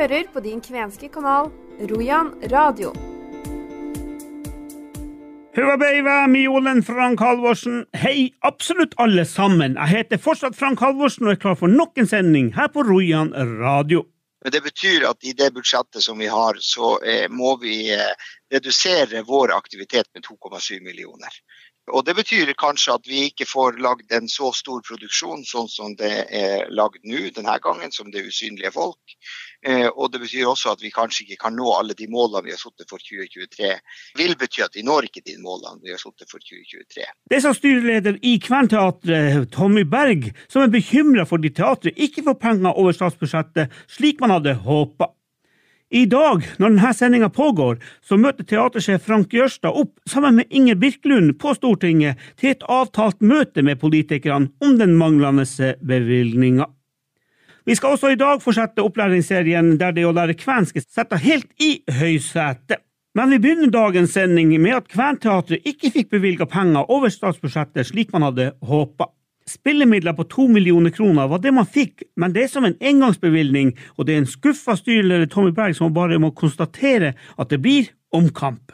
hører på din kvenske kanal Rojan radio. Høvabeiva, Miolen, Frank Halvorsen. Hei, absolutt alle sammen. Jeg heter fortsatt Frank Halvorsen og er klar for nok en sending her på Rojan radio. Men det betyr at i det budsjettet som vi har, så eh, må vi eh, redusere vår aktivitet med 2,7 millioner. Og Det betyr kanskje at vi ikke får lagd en så stor produksjon sånn som det er lagd nå denne gangen, som det usynlige folk. Eh, og det betyr også at vi kanskje ikke kan nå alle de målene vi har satt for 2023. Det vil bety at vi når ikke de målene vi har satt for 2023. Det sa styreleder i Kvernteatret, Tommy Berg, som er bekymra fordi teatret ikke får penger over statsbudsjettet slik man hadde håpa. I dag, når denne sendinga pågår, så møter teatersjef Frank Jørstad opp sammen med Inger Birkelund på Stortinget til et avtalt møte med politikerne om den manglende bevilgninga. Vi skal også i dag fortsette opplæringsserien der det å lære kvensk setter helt i høysetet. Men vi begynner dagens sending med at Kventeatret ikke fikk bevilga penger over statsbudsjettet slik man hadde håpa. Spillemidler på to millioner kroner var det man fikk, men det er som en engangsbevilgning, og det er en skuffa styreleder Tommy Berg som bare må konstatere at det blir omkamp.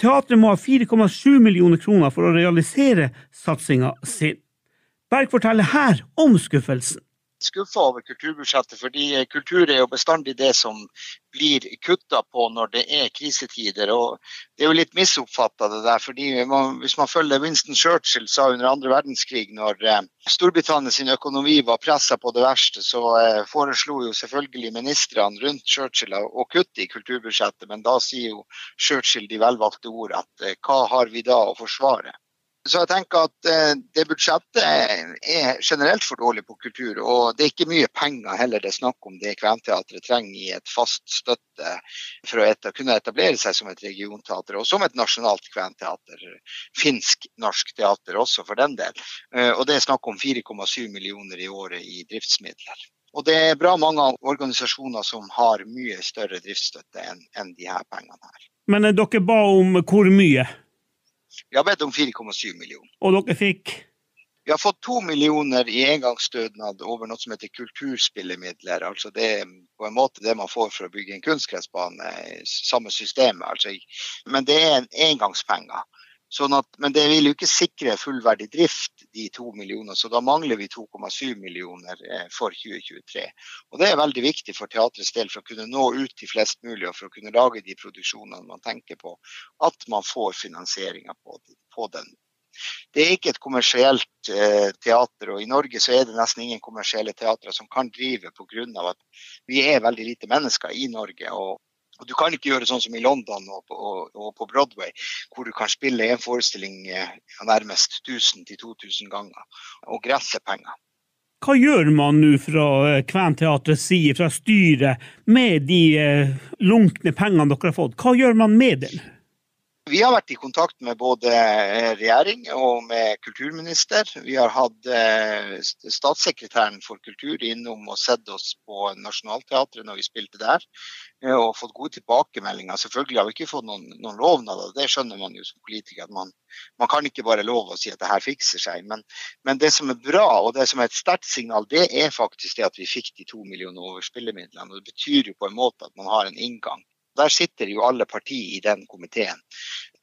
Teatret må ha 4,7 millioner kroner for å realisere satsinga sin. Berg forteller her om skuffelsen skuffa over kulturbudsjettet, fordi kultur er jo bestandig det som blir kutta på når det er krisetider. og Det er jo litt misoppfatta det der. fordi man, Hvis man følger Winston Churchill sa under andre verdenskrig, når eh, Storbritannia økonomi var pressa på det verste, så eh, foreslo jo selvfølgelig ministrene rundt Churchill å kutte i kulturbudsjettet. Men da sier jo Churchill de velvalgte ord at eh, hva har vi da å forsvare? Så jeg tenker at eh, det budsjettet er generelt for dårlig på kultur. Og det er ikke mye penger heller det er snakk om det Kventeatret trenger i et fast støtte for å etter, kunne etablere seg som et regionteater og som et nasjonalt kventeater. Finsk-norsk teater også, for den del. Eh, og det er snakk om 4,7 millioner i året i driftsmidler. Og det er bra mange organisasjoner som har mye større driftsstøtte enn de her pengene her. Men eh, dere ba om hvor mye? Vi har bedt om 4,7 millioner. Og dere fikk? Vi har fått to millioner i engangsstønad over noe som heter kulturspillemidler. altså Det er på en måte det man får for å bygge en kunstgressbane, samme systemet. Altså. Men det er en engangspenger. Sånn at, men det vil jo ikke sikre fullverdig drift, de to millionene. Så da mangler vi 2,7 millioner eh, for 2023. Og Det er veldig viktig for teatrets del for å kunne nå ut til flest mulig og for å kunne lage de produksjonene man tenker på. At man får finansieringa på, på, den. Det er ikke et kommersielt eh, teater, og i Norge så er det nesten ingen kommersielle teatre som kan drive pga. at vi er veldig lite mennesker i Norge. og og Du kan ikke gjøre sånn som i London og på, og på Broadway, hvor du kan spille en forestilling ja, nærmest 1000-2000 ganger og gresse penger. Hva gjør man nå fra eh, Kventeatrets side, fra styret, med de eh, lunkne pengene dere har fått? Hva gjør man med dem? Vi har vært i kontakt med både eh, regjering og med kulturminister. Vi har hatt eh, statssekretæren for kultur innom og sett oss på Nationaltheatret når vi spilte der, eh, og fått gode tilbakemeldinger. Selvfølgelig har vi ikke fått noen, noen lovnader, det skjønner man jo som politiker. man, man, kan ikke bare love å si at det her fikser seg. Men, men, det som er bra, og det som er et sterkt signal, det er faktisk det at vi fikk de to millioner over spillemidlene. og Det betyr jo på en måte at man har en inngang der sitter jo alle partier i den komiteen,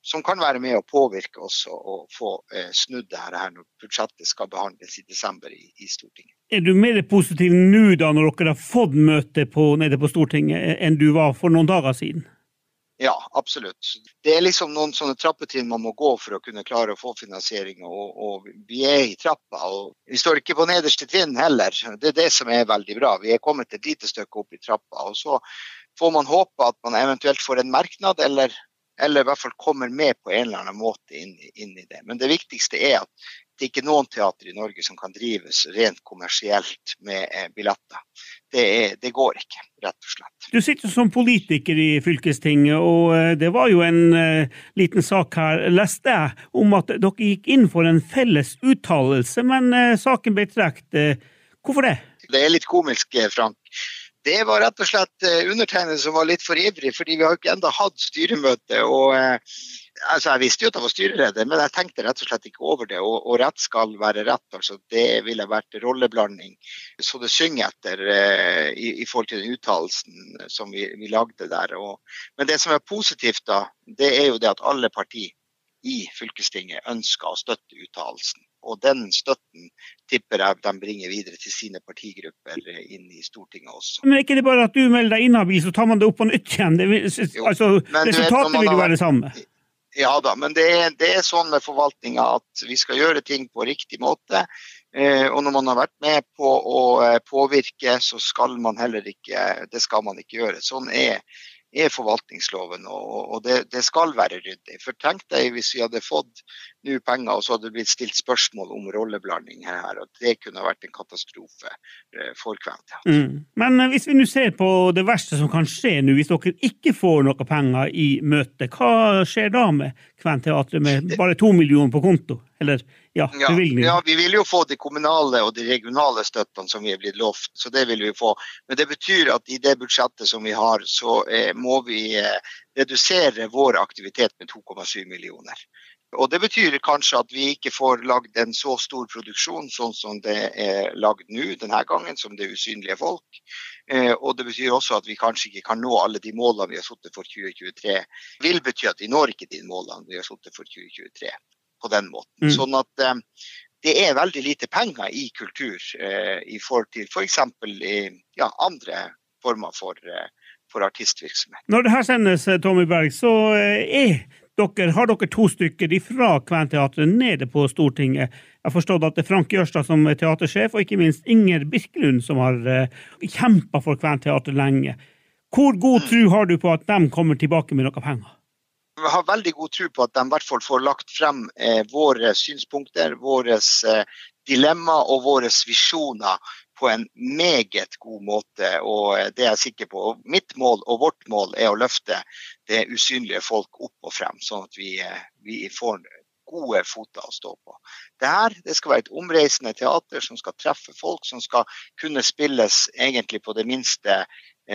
som kan være med å påvirke oss og få eh, snudd det her når budsjettet skal behandles i desember i, i Stortinget. Er du mer positiv nå da når dere har fått møte på, nede på Stortinget, enn du var for noen dager siden? Ja, absolutt. Det er liksom noen sånne trappetrinn man må gå for å kunne klare å få finansiering. Og, og, vi er i trappa. og Vi står ikke på nederste trinn heller. Det er det som er veldig bra. Vi er kommet et lite stykke opp i trappa. og så får man håpe at man eventuelt får en merknad, eller, eller i hvert fall kommer med på en eller annen måte inn, inn, i det. Men det viktigste er at det ikke er noen teater i Norge som kan drives rent kommersielt med eh, billetter. Det, er, det, går ikke, rett og slett. Du sitter som politiker i fylkestinget, og eh, det var jo en uh, liten sak her, leste jeg, om at dere gikk inn for en felles uttalelse, men uh, saken ble trukket. Uh, hvorfor det? Det er litt komisk, Frank. Det var rett og slett eh, undertegnede som var litt for ivrig, fordi vi har ikke enda hatt styremøte. og eh, altså Jeg visste jo at jeg var styreleder, men jeg tenkte rett og slett ikke over det. Og, og rett skal være rett. altså Det ville vært rolleblanding så det synger etter eh, i, i, forhold til den uttalelsen som vi, vi lagde der. Og, men det som er positivt, da, det er jo det at alle partier i fylkestinget ønsker å støtte uttalelsen. Og den støtten tipper jeg de bringer videre til sine partigrupper inn i Stortinget også. Men er ikke det bare at du melder deg inhabil, så tar man det opp på nytt igjen? Det, altså, resultatet vil jo være det samme? Ja da, men det er, det er sånn med forvaltninga at vi skal gjøre ting på riktig måte. Eh, og når man har vært med på å eh, påvirke, så skal man heller ikke Det skal man ikke gjøre. Sånn er er forvaltningsloven, og, og det, det, skal være ryddig. For tenk deg hvis vi hadde fått nå penger og så hadde det blitt stilt spørsmål om rolleblanding her, og det kunne vært en katastrofe eh, for Kventeater. Mm. Men eh, hvis vi nå ser på det verste som kan skje nå, hvis dere ikke får noe penger i møtet, hva skjer da med Kventeatret med bare to millioner på konto? Eller ja, ja, ja, vi vil jo få de kommunale og de regionale støttene som vi er blitt lovt, så det vil vi få. Men det betyr at i det budsjettet som vi har, så eh, må vi eh, redusere vår aktivitet med 2,7 millioner. Og Det betyr kanskje at vi ikke får lagd en så stor produksjon sånn som det er lagd nå denne gangen, som det er usynlige folk. Eh, og det betyr også at vi kanskje ikke kan nå alle de målene vi har satt for 2023. Det vil bety at vi når ikke de målene vi har satt for 2023 på den måten. Mm. Sånn at eh, det er veldig lite penger i kultur eh, i forhold til f.eks. For i ja, andre former for, for, artistvirksomhet. Når det her sendes, Tommy Berg, så eh, dere, har dere to stykker fra Kventeatret nede på Stortinget. Jeg har forstått at det er Frank Jørstad som er teatersjef, og ikke minst Inger Birkelund, som har uh, kjempa for Kventeatret lenge. Hvor god tro har du på at de kommer tilbake med noe penger? vi har veldig god tro på at de i hvert fall får lagt frem eh, våre synspunkter, våre eh, dilemma og våre visjoner på en meget god måte. og eh, det er jeg sikker på. Mitt mål og vårt mål er å løfte det usynlige folk opp og frem, sånn at vi, eh, vi får gode foter å stå på. Dette det skal være et omreisende teater som skal treffe folk, som skal kunne spilles egentlig på det minste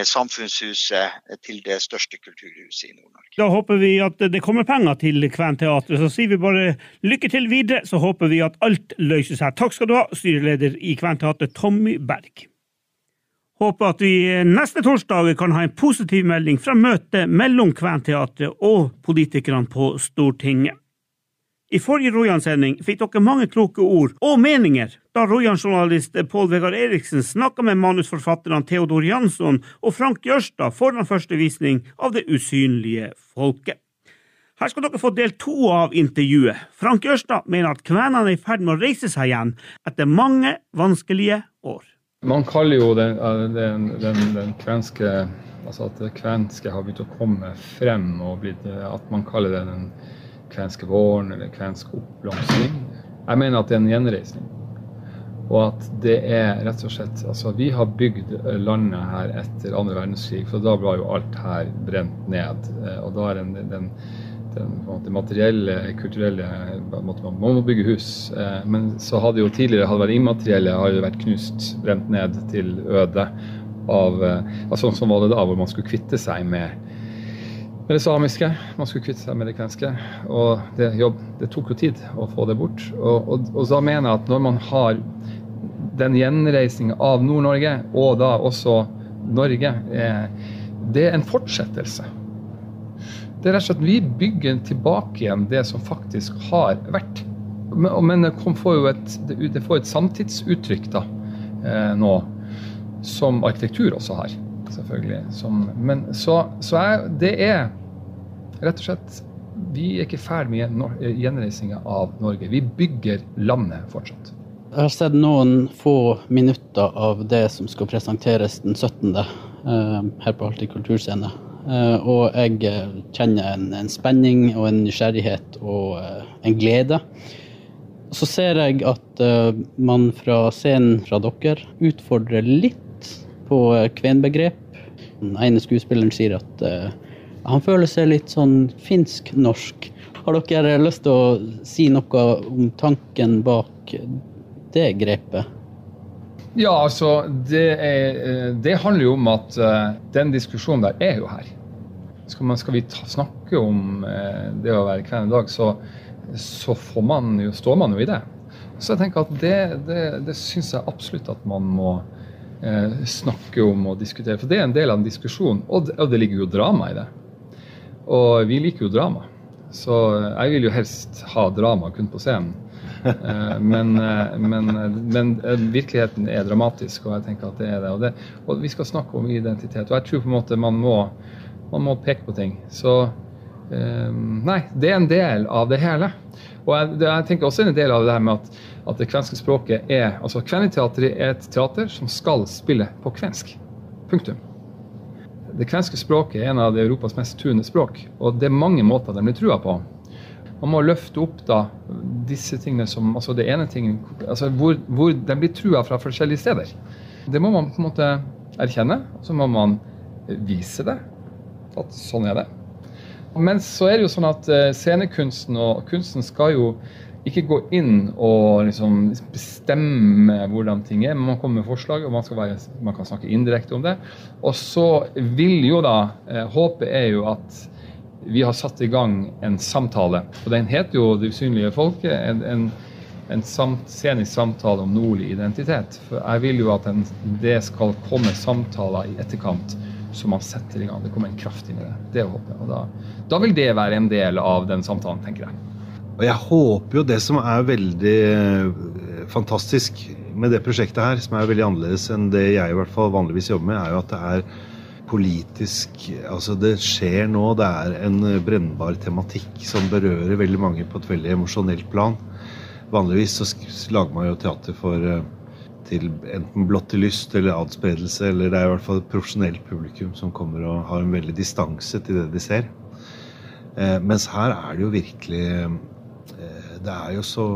samfunnshuset til det største kulturhuset i Nord-Norge. Da håper vi at det kommer penger til Kventeatret. Så sier vi bare lykke til videre, så håper vi at alt løser seg. Takk skal du ha, styreleder i Kventeatret Tommy Berg. Håper at vi neste torsdag kan ha en positiv melding fra møtet mellom Kventeatret og politikerne på Stortinget. I forrige Rojan-sending fikk dere mange kloke ord og meninger da Rojan-journalist Pål Vegard Eriksen snakka med manusforfatterne Theodor Jansson og Frank Jørstad foran første visning av Det usynlige folket. Her skal dere få del to av intervjuet. Frank Jørstad mener at kvenene er i ferd med å reise seg igjen etter mange vanskelige år. Man kaller jo den, den, den, den kvenske Altså at det kvenske har begynt å komme frem, og blitt, at man kaller det den kvenske våren eller kvensk oppblomstring. Jeg mener at det er en gjenreisning. Og at det er rett og slett Altså, vi har bygd landet her etter andre verdenskrig, for da ble jo alt her brent ned. Eh, og da er den, den, den måte, materielle, kulturelle måte, Man må bygge hus. Eh, men så hadde jo tidligere hadde vært immaterielle har jo vært knust, brent ned til øde. Av, altså, sånn var det da, hvor man skulle kvitte seg med med det samiske. Man skulle kvitte seg med det kvenske. Og det, jobb, det tok jo tid å få det bort. Og, og, og da mener jeg at når man har den gjenreisninga av Nord-Norge, og da også Norge, eh, det er en fortsettelse. Det er rett og slett Vi bygger tilbake igjen det som faktisk har vært. Men det får jo et, det får et samtidsuttrykk da, eh, nå, som arkitektur også har selvfølgelig. Som, men så, så er, det er rett og slett Vi er ikke ferdig med gjenreisinga av Norge. Vi bygger landet fortsatt. Jeg har sett noen få minutter av det som skal presenteres den 17. Eh, her på Alltid kulturscene. Eh, og jeg eh, kjenner en, en, spenning og en nysgjerrighet og en glede. Så ser jeg at man fra scenen fra dere utfordrer litt på kvenbegrep den ene skuespilleren sier at uh, han føler seg litt sånn finsk-norsk. Har dere lyst til å si noe om tanken bak det grepet? Ja, altså Det, er, eh, det handler jo om at uh, den diskusjonen der er jo her. skal, man, skal vi ta, snakke om uh, det å være kven i dag, så, så man jo, står man jo i det. Så jeg tenker at det, det, det syns jeg absolutt at man må snakke om og diskutere. For det er en del av en diskusjon, og det, ligger jo drama i det. Og vi liker jo drama. Så jeg vil jo helst ha drama kun på scenen. Eh, men, eh, men, men, eh, virkeligheten er dramatisk, og jeg tenker at det er det. Og, det. og, vi skal snakke om identitet. Og jeg tror på en måte man må, man må peke på ting. Så Nei, det er en del av det hele. Og jeg, jeg tenker også en del av det her med at, at det kvenske språket er altså Kveneteatret er et teater som skal spille på kvensk. Punktum. Det kvenske språket er en av Europas mest truende språk, og det er mange måter de blir trua på man må løfte opp da disse tingene som altså det ene tingen, altså hvor, hvor de blir trua fra forskjellige steder. Det må man på en måte erkjenne, og så må man vise det. At sånn er det. Men så er det jo sånn at eh, scenekunsten og kunsten skal jo ikke gå inn og liksom bestemme hvordan ting er, men man kommer med forslag, og man, være, man kan snakke indirekte om det. Og så vil jo da eh, Håpet er jo at vi har satt i gang en samtale. og Den heter jo 'Det usynlige folket'. En, en, en samt, scenisk samtale om nordlig identitet. For jeg vil jo at en, det skal komme samtaler i etterkant så man setter i gang. Det kommer en kraft inn i det. Det håper jeg. Og da, da vil det være en del av den samtalen, tenker jeg. Og jeg håper jo det som er veldig eh, fantastisk med det prosjektet her, som er veldig annerledes enn det jeg i hvert fall vanligvis jobber med, er jo at det er politisk Altså, det skjer nå. Det er en brennbar tematikk som berører veldig mange på et veldig emosjonelt plan. Vanligvis så lager man jo teater for eh, til enten blått til lyst eller adspredelse, eller det er i hvert fall et profesjonelt publikum som kommer og har en veldig distanse til det de ser. Eh, mens her er det jo virkelig eh, Det er jo så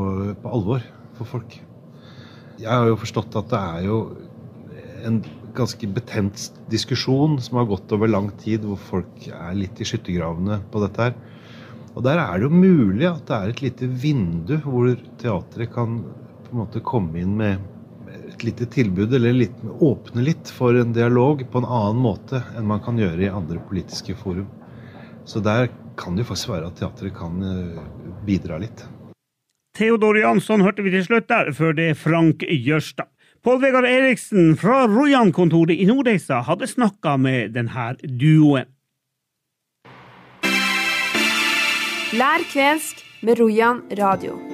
på alvor for folk. Jeg har jo forstått at det er jo en ganske betent diskusjon som har gått over lang tid, hvor folk er litt i skyttergravene på dette her. Og der er det jo mulig at det er et lite vindu hvor teatret kan på en måte komme inn med lite tilbud, eller litt, åpne litt for en dialog på en annen måte enn man kan gjøre i andre politiske forum. Så der kan det jo faktisk være at teatret kan eh, bidra litt. Theodor Jansson hørte vi til slutt der, før det er Frank Jørstad. Pål Vegard Eriksen fra Rojan-kontoret i Nordreisa hadde snakka med denne duoen. Lær kvensk med Rojan radio.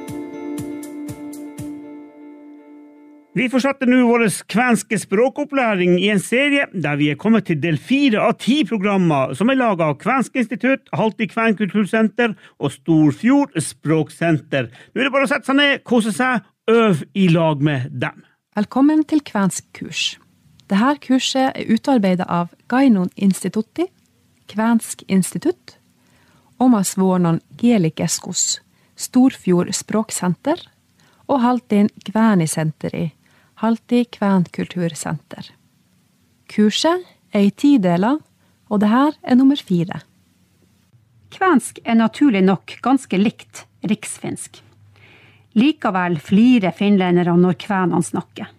Vi fortsetter nå vår kvenske språkopplæring i en serie der vi er kommet til del fire av ti programmer som er laga av Kvensk institutt, Halti kvenkultursenter og Storfjord språksenter. Nå er det bare å sette seg ned, kose seg, øve i lag med dem. Velkommen til kvensk kurs. Dette kurset er utarbeidet av Gainon Institutti, Kvensk institutt, Omas Vuonon Gelikeskos, Storfjord språksenter og Haltin Kvænisenteri, Halti kvenkultursenter. Kurset er i ti deler, og dette er nummer fire. Kvensk er naturlig nok ganske likt riksfinsk. Likevel flirer finlenderne når kvenene snakker.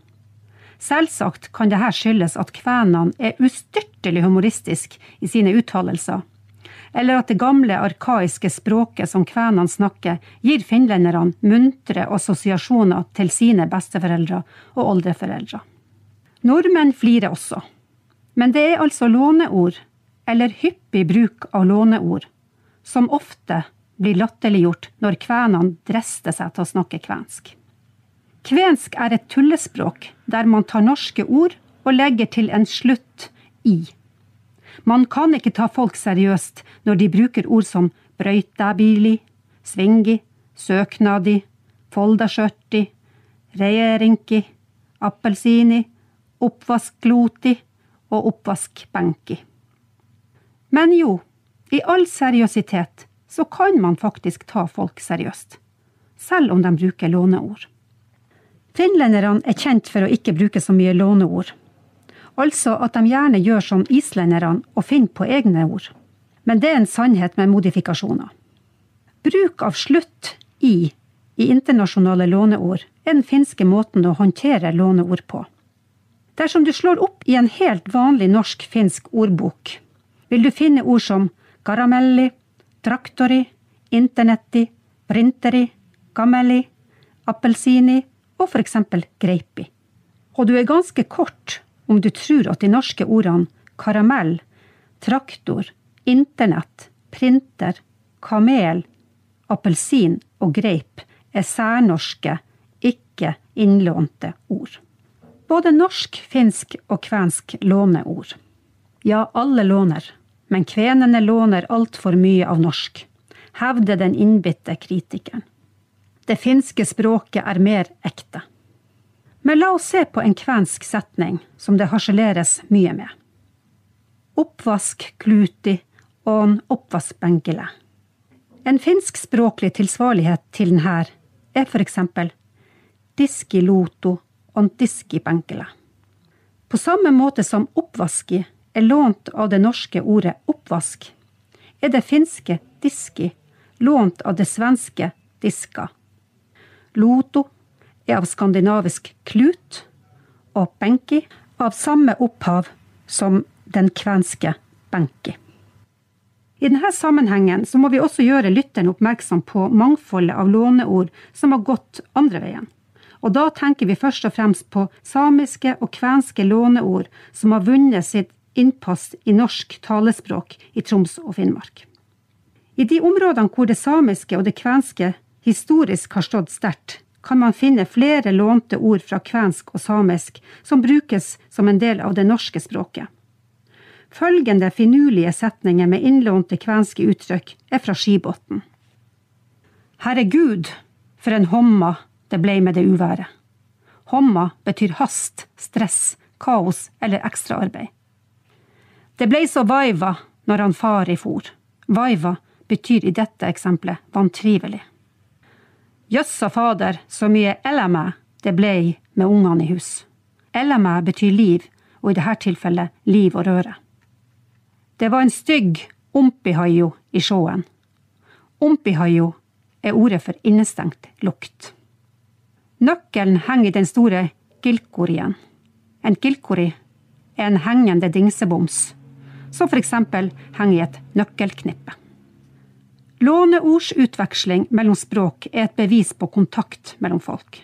Selvsagt kan dette skyldes at kvenene er ustyrtelig humoristiske i sine uttalelser, eller at det gamle, arkaiske språket som kvenene snakker, gir finlenderne muntre assosiasjoner til sine besteforeldre og oldeforeldre. Nordmenn flirer også, men det er altså låneord, eller hyppig bruk av låneord, som ofte blir latterliggjort når kvenene drister seg til å snakke kvensk. Kvensk er et tullespråk der man tar norske ord og legger til en slutt i. Man kan ikke ta folk seriøst når de bruker ord som brøytabili, svingi, søknadi, foldaskjørti, reierinki, appelsini, oppvaskloti og oppvaskbenki. Men jo, i all seriøsitet så kan man faktisk ta folk seriøst, selv om de bruker låneord. Finlenderne er kjent for å ikke bruke så mye låneord, altså at de gjerne gjør som islenderne og finner på egne ord. Men det er en sannhet med modifikasjoner. Bruk av slutt i i internasjonale låneord er den finske måten å håndtere låneord på. Dersom du slår opp i en helt vanlig norsk-finsk ordbok, vil du finne ord som karamelli, traktori, internetti, printeri, gammeli, appelsini og eksempel greipi. Og du er ganske kort om du tror at de norske ordene karamell, traktor, internett, printer, kamel, appelsin og greip er særnorske, ikke innlånte ord. Både norsk, finsk og kvensk låner ord. Ja, alle låner, men kvenene låner altfor mye av norsk, hevder den innbitte kritikeren. Det finske språket er mer ekte. Men la oss se på en kvensk setning som det harseleres mye med. Oppvask kluti on oppvaskbenkele. En finskspråklig tilsvarlighet til denne er for eksempel diskiloto on diskibenkele. På samme måte som oppvaski er lånt av det norske ordet oppvask, er det finske diski lånt av det svenske diska. Loto er av skandinavisk klut, og benki av samme opphav som den kvenske benki. I denne sammenhengen må vi også gjøre lytteren oppmerksom på mangfoldet av låneord som har gått andre veien. Og da tenker vi først og fremst på samiske og kvenske låneord som har vunnet sitt innpass i norsk talespråk i Troms og Finnmark. I de områdene hvor det samiske og det kvenske historisk har stått sterkt, kan man finne flere lånte ord fra kvensk og samisk som brukes som en del av det norske språket. Følgende finurlige setninger med innlånte kvenske uttrykk er fra Skibotn. Herregud, for en homma det blei med det uværet. Homma betyr hast, stress, kaos eller ekstraarbeid. Det blei så vaiva når han far i for. Vaiva betyr i dette eksempelet vantrivelig. Jøssa fader, så mye elamæ det blei med ungene i hus. Elamæ betyr liv, og i dette tilfellet liv og røre. Det var en stygg ompihajo i sjåen. Ompihajo er ordet for innestengt lukt. Nøkkelen henger i den store gilkorien. En gilkori er en hengende dingseboms som f.eks. henger i et nøkkelknippe. Låneordsutveksling mellom språk er et bevis på kontakt mellom folk.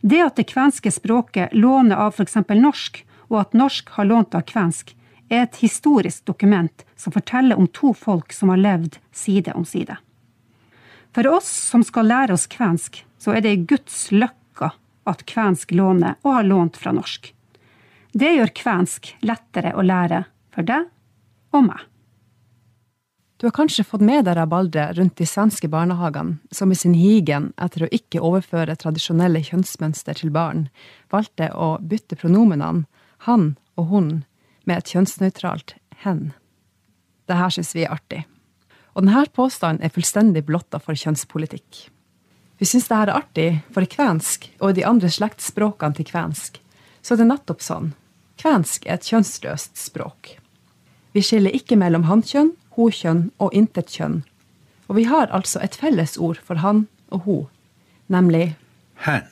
Det at det kvenske språket låner av f.eks. norsk, og at norsk har lånt av kvensk, er et historisk dokument som forteller om to folk som har levd side om side. For oss som skal lære oss kvensk, så er det i Guds løkka at kvensk låner og har lånt fra norsk. Det gjør kvensk lettere å lære for deg og meg. Du har kanskje fått med deg rabalderet rundt de svenske barnehagene, som i sin higen etter å ikke overføre tradisjonelle kjønnsmønster til barn, valgte å bytte pronomenene han og hun med et kjønnsnøytralt hen. Det her syns vi er artig. Og denne påstanden er fullstendig blotta for kjønnspolitikk. Vi syns det her er artig, for i kvensk og i de andre slektsspråkene til kvensk, så er det nettopp sånn. Kvensk er et kjønnsløst språk. Vi skiller ikke mellom hankjønn, hokjønn og intetkjønn. Og vi har altså et fellesord for han og ho, nemlig hen.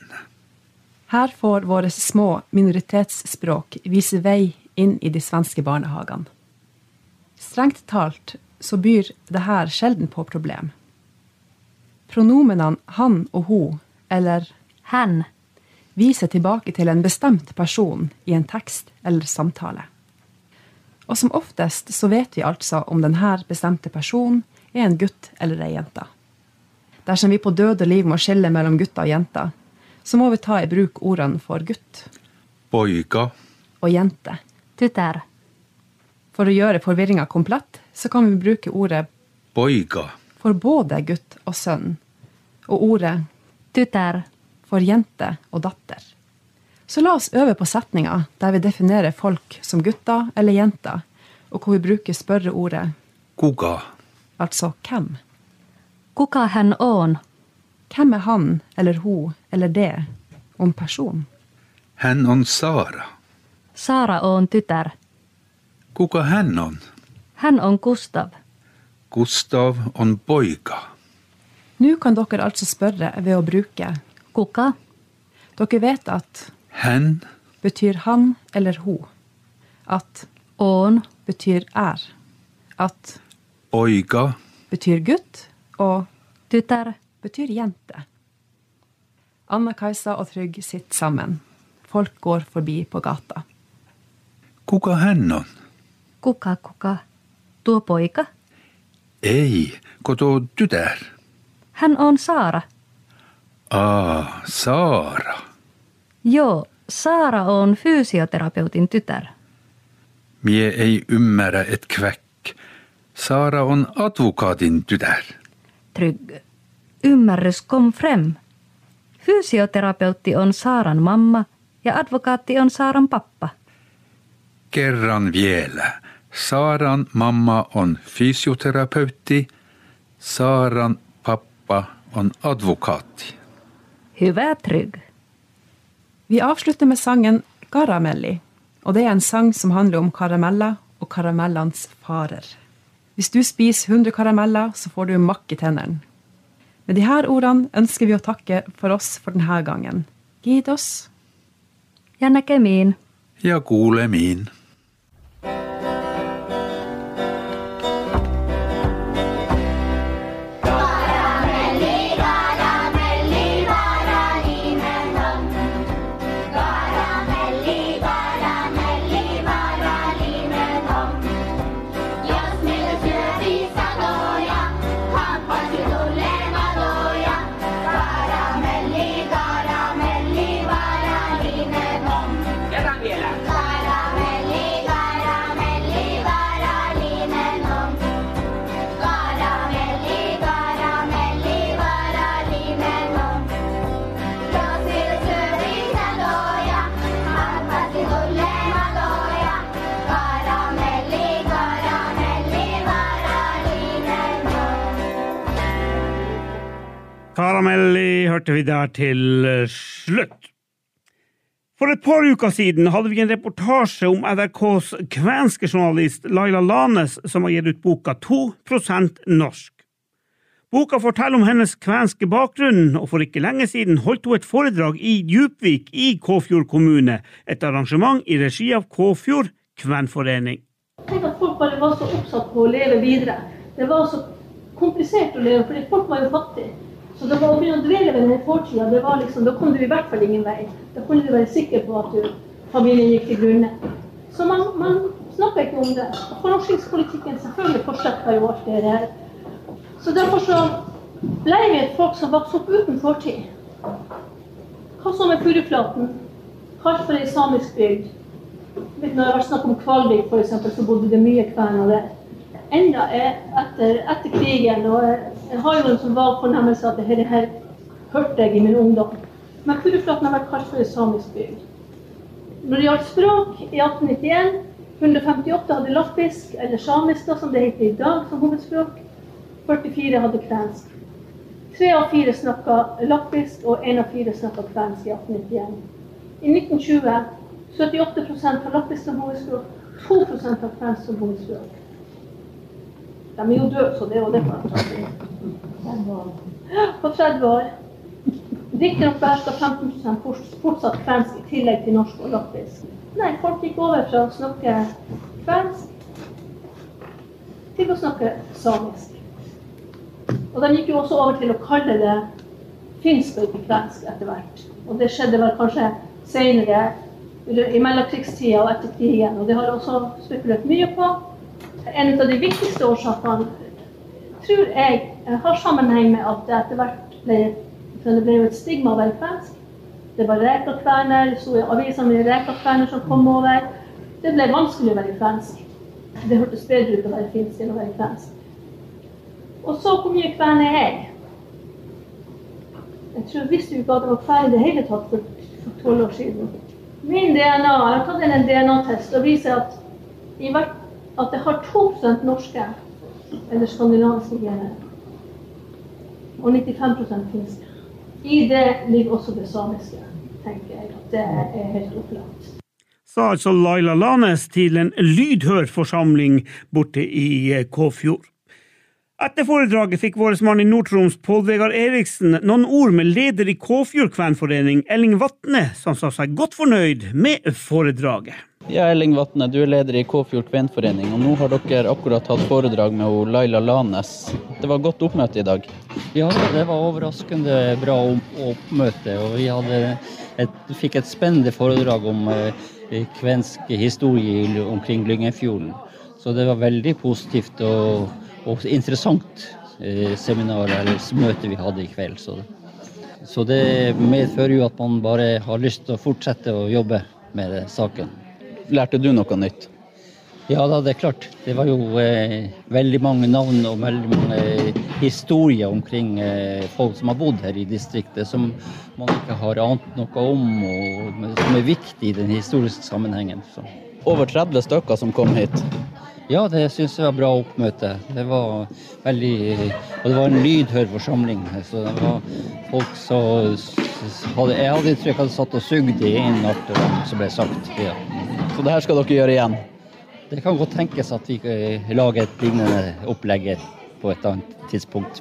Her får våre små minoritetsspråk vise vei inn i de svenske barnehagene. Strengt talt så byr det her sjelden på problem. Pronomenene han og ho, eller hen, viser tilbake til en bestemt person i en tekst eller samtale. Og som oftest så vet vi altså om denne bestemte personen er en gutt eller ei jente. Dersom vi på døde liv må skille mellom gutter og jenter, så må vi ta i bruk ordene for gutt. Boika. Og jente. Tutter. For å gjøre forvirringa komplett, så kan vi bruke ordet Boika. For både gutt og sønn. Og ordet tutter For jente og datter. Så la oss øve på setninger der vi definerer folk som gutter eller jenter, og hvor vi bruker spørreordet Kuka. Altså hvem. Kuka hen on? Hvem er han eller hun eller det om person? Hen on Sara. Sara on tytär. Kuka hän on? Hän on Gustav. Gustav on poika. Nå kan dere altså spørre ved å bruke Kuka. Dere vet at Hen betyr han eller ho. At on betyr er. At oiga betyr gutt, og tutter betyr jente. Anna-Kajsa og Trygg sitter sammen. Folk går forbi på gata. kuka hän on? kuka kuka, tuo poika. Ei, koto tytär. Hän on Saara. Aa, Saara. Joo, Saara on fysioterapeutin tytär. Mie ei ymmärrä et kväck. Saara on advokaatin tytär. Trygg. Ymmärrys kom frem. Fysioterapeutti on Saaran mamma ja advokaatti on Saaran pappa. Kerran vielä. Saaran mamma on fysioterapeutti. Saaran pappa on advokaatti. Hyvä Trygg. Vi avslutter med sangen 'Garamelli', Og det er en sang som handler om karameller og karamellenes farer. Hvis du spiser 100 karameller, så får du makk i tennene. Med disse ordene ønsker vi å takke for oss for denne gangen. Gidos. Ja näkemiin. Ja kuulemiin. Karamelli hørte vi der til eh, slutt. For et par uker siden hadde vi en reportasje om NRKs kvenske journalist Laila Lanes, som har gitt ut boka 2% norsk. Boka forteller om hennes kvenske bakgrunn, og for ikke lenge siden holdt hun et foredrag i Djupvik i Kåfjord kommune, et arrangement i regi av Kåfjord kvenforening. Tenk at folk bare var så oppsatt på å leve videre. Det var så komplisert å leve, fordi folk var jo fattige. Så det var å begynne å dvele ved den fortida, liksom, da kom du i hvert fall ingen vei. Da kunne du være sikker på at du, familien gikk til grunne. Så man, man snakker ikke om det. Og Fornorskingspolitikken selvfølgelig fortsetter jo alt det der. Så derfor så ble vi et folk som vokste opp uten fortid. Hva så med Furuflaten? Kalt for ei samisk bygd. Når det har vært snakk om Kvalvik f.eks., så bodde det mye kvener der. Enda er etter, etter krigen, og jeg, har jo en som var fornemmelse at dette her hørte jeg i min ungdom. Men Furuflaten har vært kalt for en samisk bygd. Når det gjaldt språk, i 1891 158 hadde lappisk, eller samisk da, som det heter i dag, som hovedspråk. 44 hadde kvensk. Tre av fire snakka lappisk, og én av fire snakka kvensk i 1891. I 1920 78% har lappisk som hovedspråk, 2 har kvensk som hovedspråk. De er jo døde, så det er jo det på 30 år. Riktignok beherska 15 fort- fortsatt kvensk i tillegg til norsk og latvisk. Nei, folk gikk over fra å snakke kvensk til å snakke samisk. Og de gikk jo også over til å kalle det finsk og ikke kvensk etter hvert. Og det skjedde vel kanskje senere i mellomkrigstida og etter krigen. Og det har jeg også spekulert mye på. En av de viktigste årsakene tror jeg har sammenheng med at det etter hvert ble, det ble et stigma å være kvensk. Det var rekakvener, sto i avisene med rekakvener som kom over. Det ble vanskelig å være kvensk. Det hørtes bedre ut å være finsk enn å være kvensk. Og så hvor mye kven er jeg? Jeg tror visste jo ikke at det var kven i det hele tatt for tolv år siden. Min DNA, jeg har tatt en DNA-test og viser at, i hvert, at det har 2 norske eller skandinaviske gener. Og 95 finske. I det ligger også det samiske, tenker jeg. at Det er helt opplagt. Sa altså Laila Lanes til en lydhør forsamling borte i eh, Kåfjord. Etter foredraget fikk vår mann i Nord-Troms, Pål Vegard Eriksen, noen ord med leder i Kåfjord kvenforening, Elling Vatne, som sa seg godt fornøyd med foredraget. Ja, Elling Vatne, du er leder i Kåfjord kvenforening, og nå har dere akkurat hatt foredrag med Laila Lanes. Det var godt oppmøte i dag? Ja, det var overraskende bra oppmøte. Og vi et, fikk et spennende foredrag om eh, kvensk historie omkring Lyngenfjorden. Så det var veldig positivt og, og interessant eh, seminar eller møte vi hadde i kveld. Så, så det medfører jo at man bare har lyst til å fortsette å jobbe med saken. Lærte du noe nytt? Ja da, det er klart. Det var jo eh, veldig mange navn og veldig mange eh, historier omkring eh, folk som har bodd her i distriktet, som man ikke har ant noe om, og som er viktig i den historiske sammenhengen. Så. Over 30 stykker som kom hit? Ja, det syns jeg var bra oppmøte. Det var veldig Og det var en lydhør forsamling. Så det var folk som hadde, Jeg hadde inntrykk av at de satt og sugde i en art som ble sagt. Ja. Så det her skal dere gjøre igjen? Det kan godt tenkes at vi lager et lignende opplegg på et annet tidspunkt.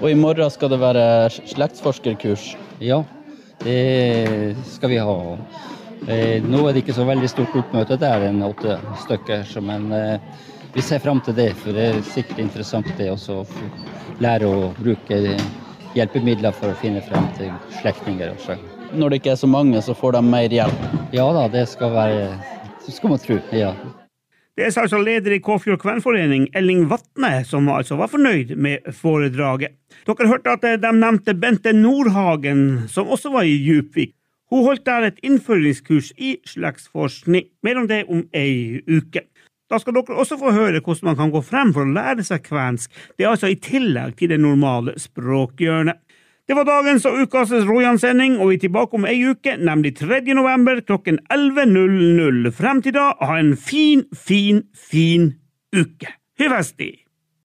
Og i morgen skal det være slektsforskerkurs? Ja, det skal vi ha. Eh, nå er det ikke så veldig stort oppmøte, det er en åtte stykker. Men eh, vi ser fram til det, for det er sikkert interessant det å lære å bruke hjelpemidler for å finne frem til slektninger. Når det ikke er så mange, så får de mer hjelp? Ja da, det skal være skal man tro. Ja. Det er altså leder i Kåfjord kvenforening, Elling Vatne, som altså var fornøyd med foredraget. Dere hørte at de nevnte Bente Nordhagen, som også var i Djupvik. Hun holdt der et innføringskurs i slektsforskning. Mer om det om ei uke. Da skal dere også få høre hvordan man kan gå frem for å lære seg kvensk. Det er altså i tillegg til det normale språkhjørnet. Det var dagens og ukas Rojan-sending, og vi er tilbake om ei uke, nemlig 3. november klokken 11.00. Frem til da, ha en fin, fin, fin uke. Hyvesti!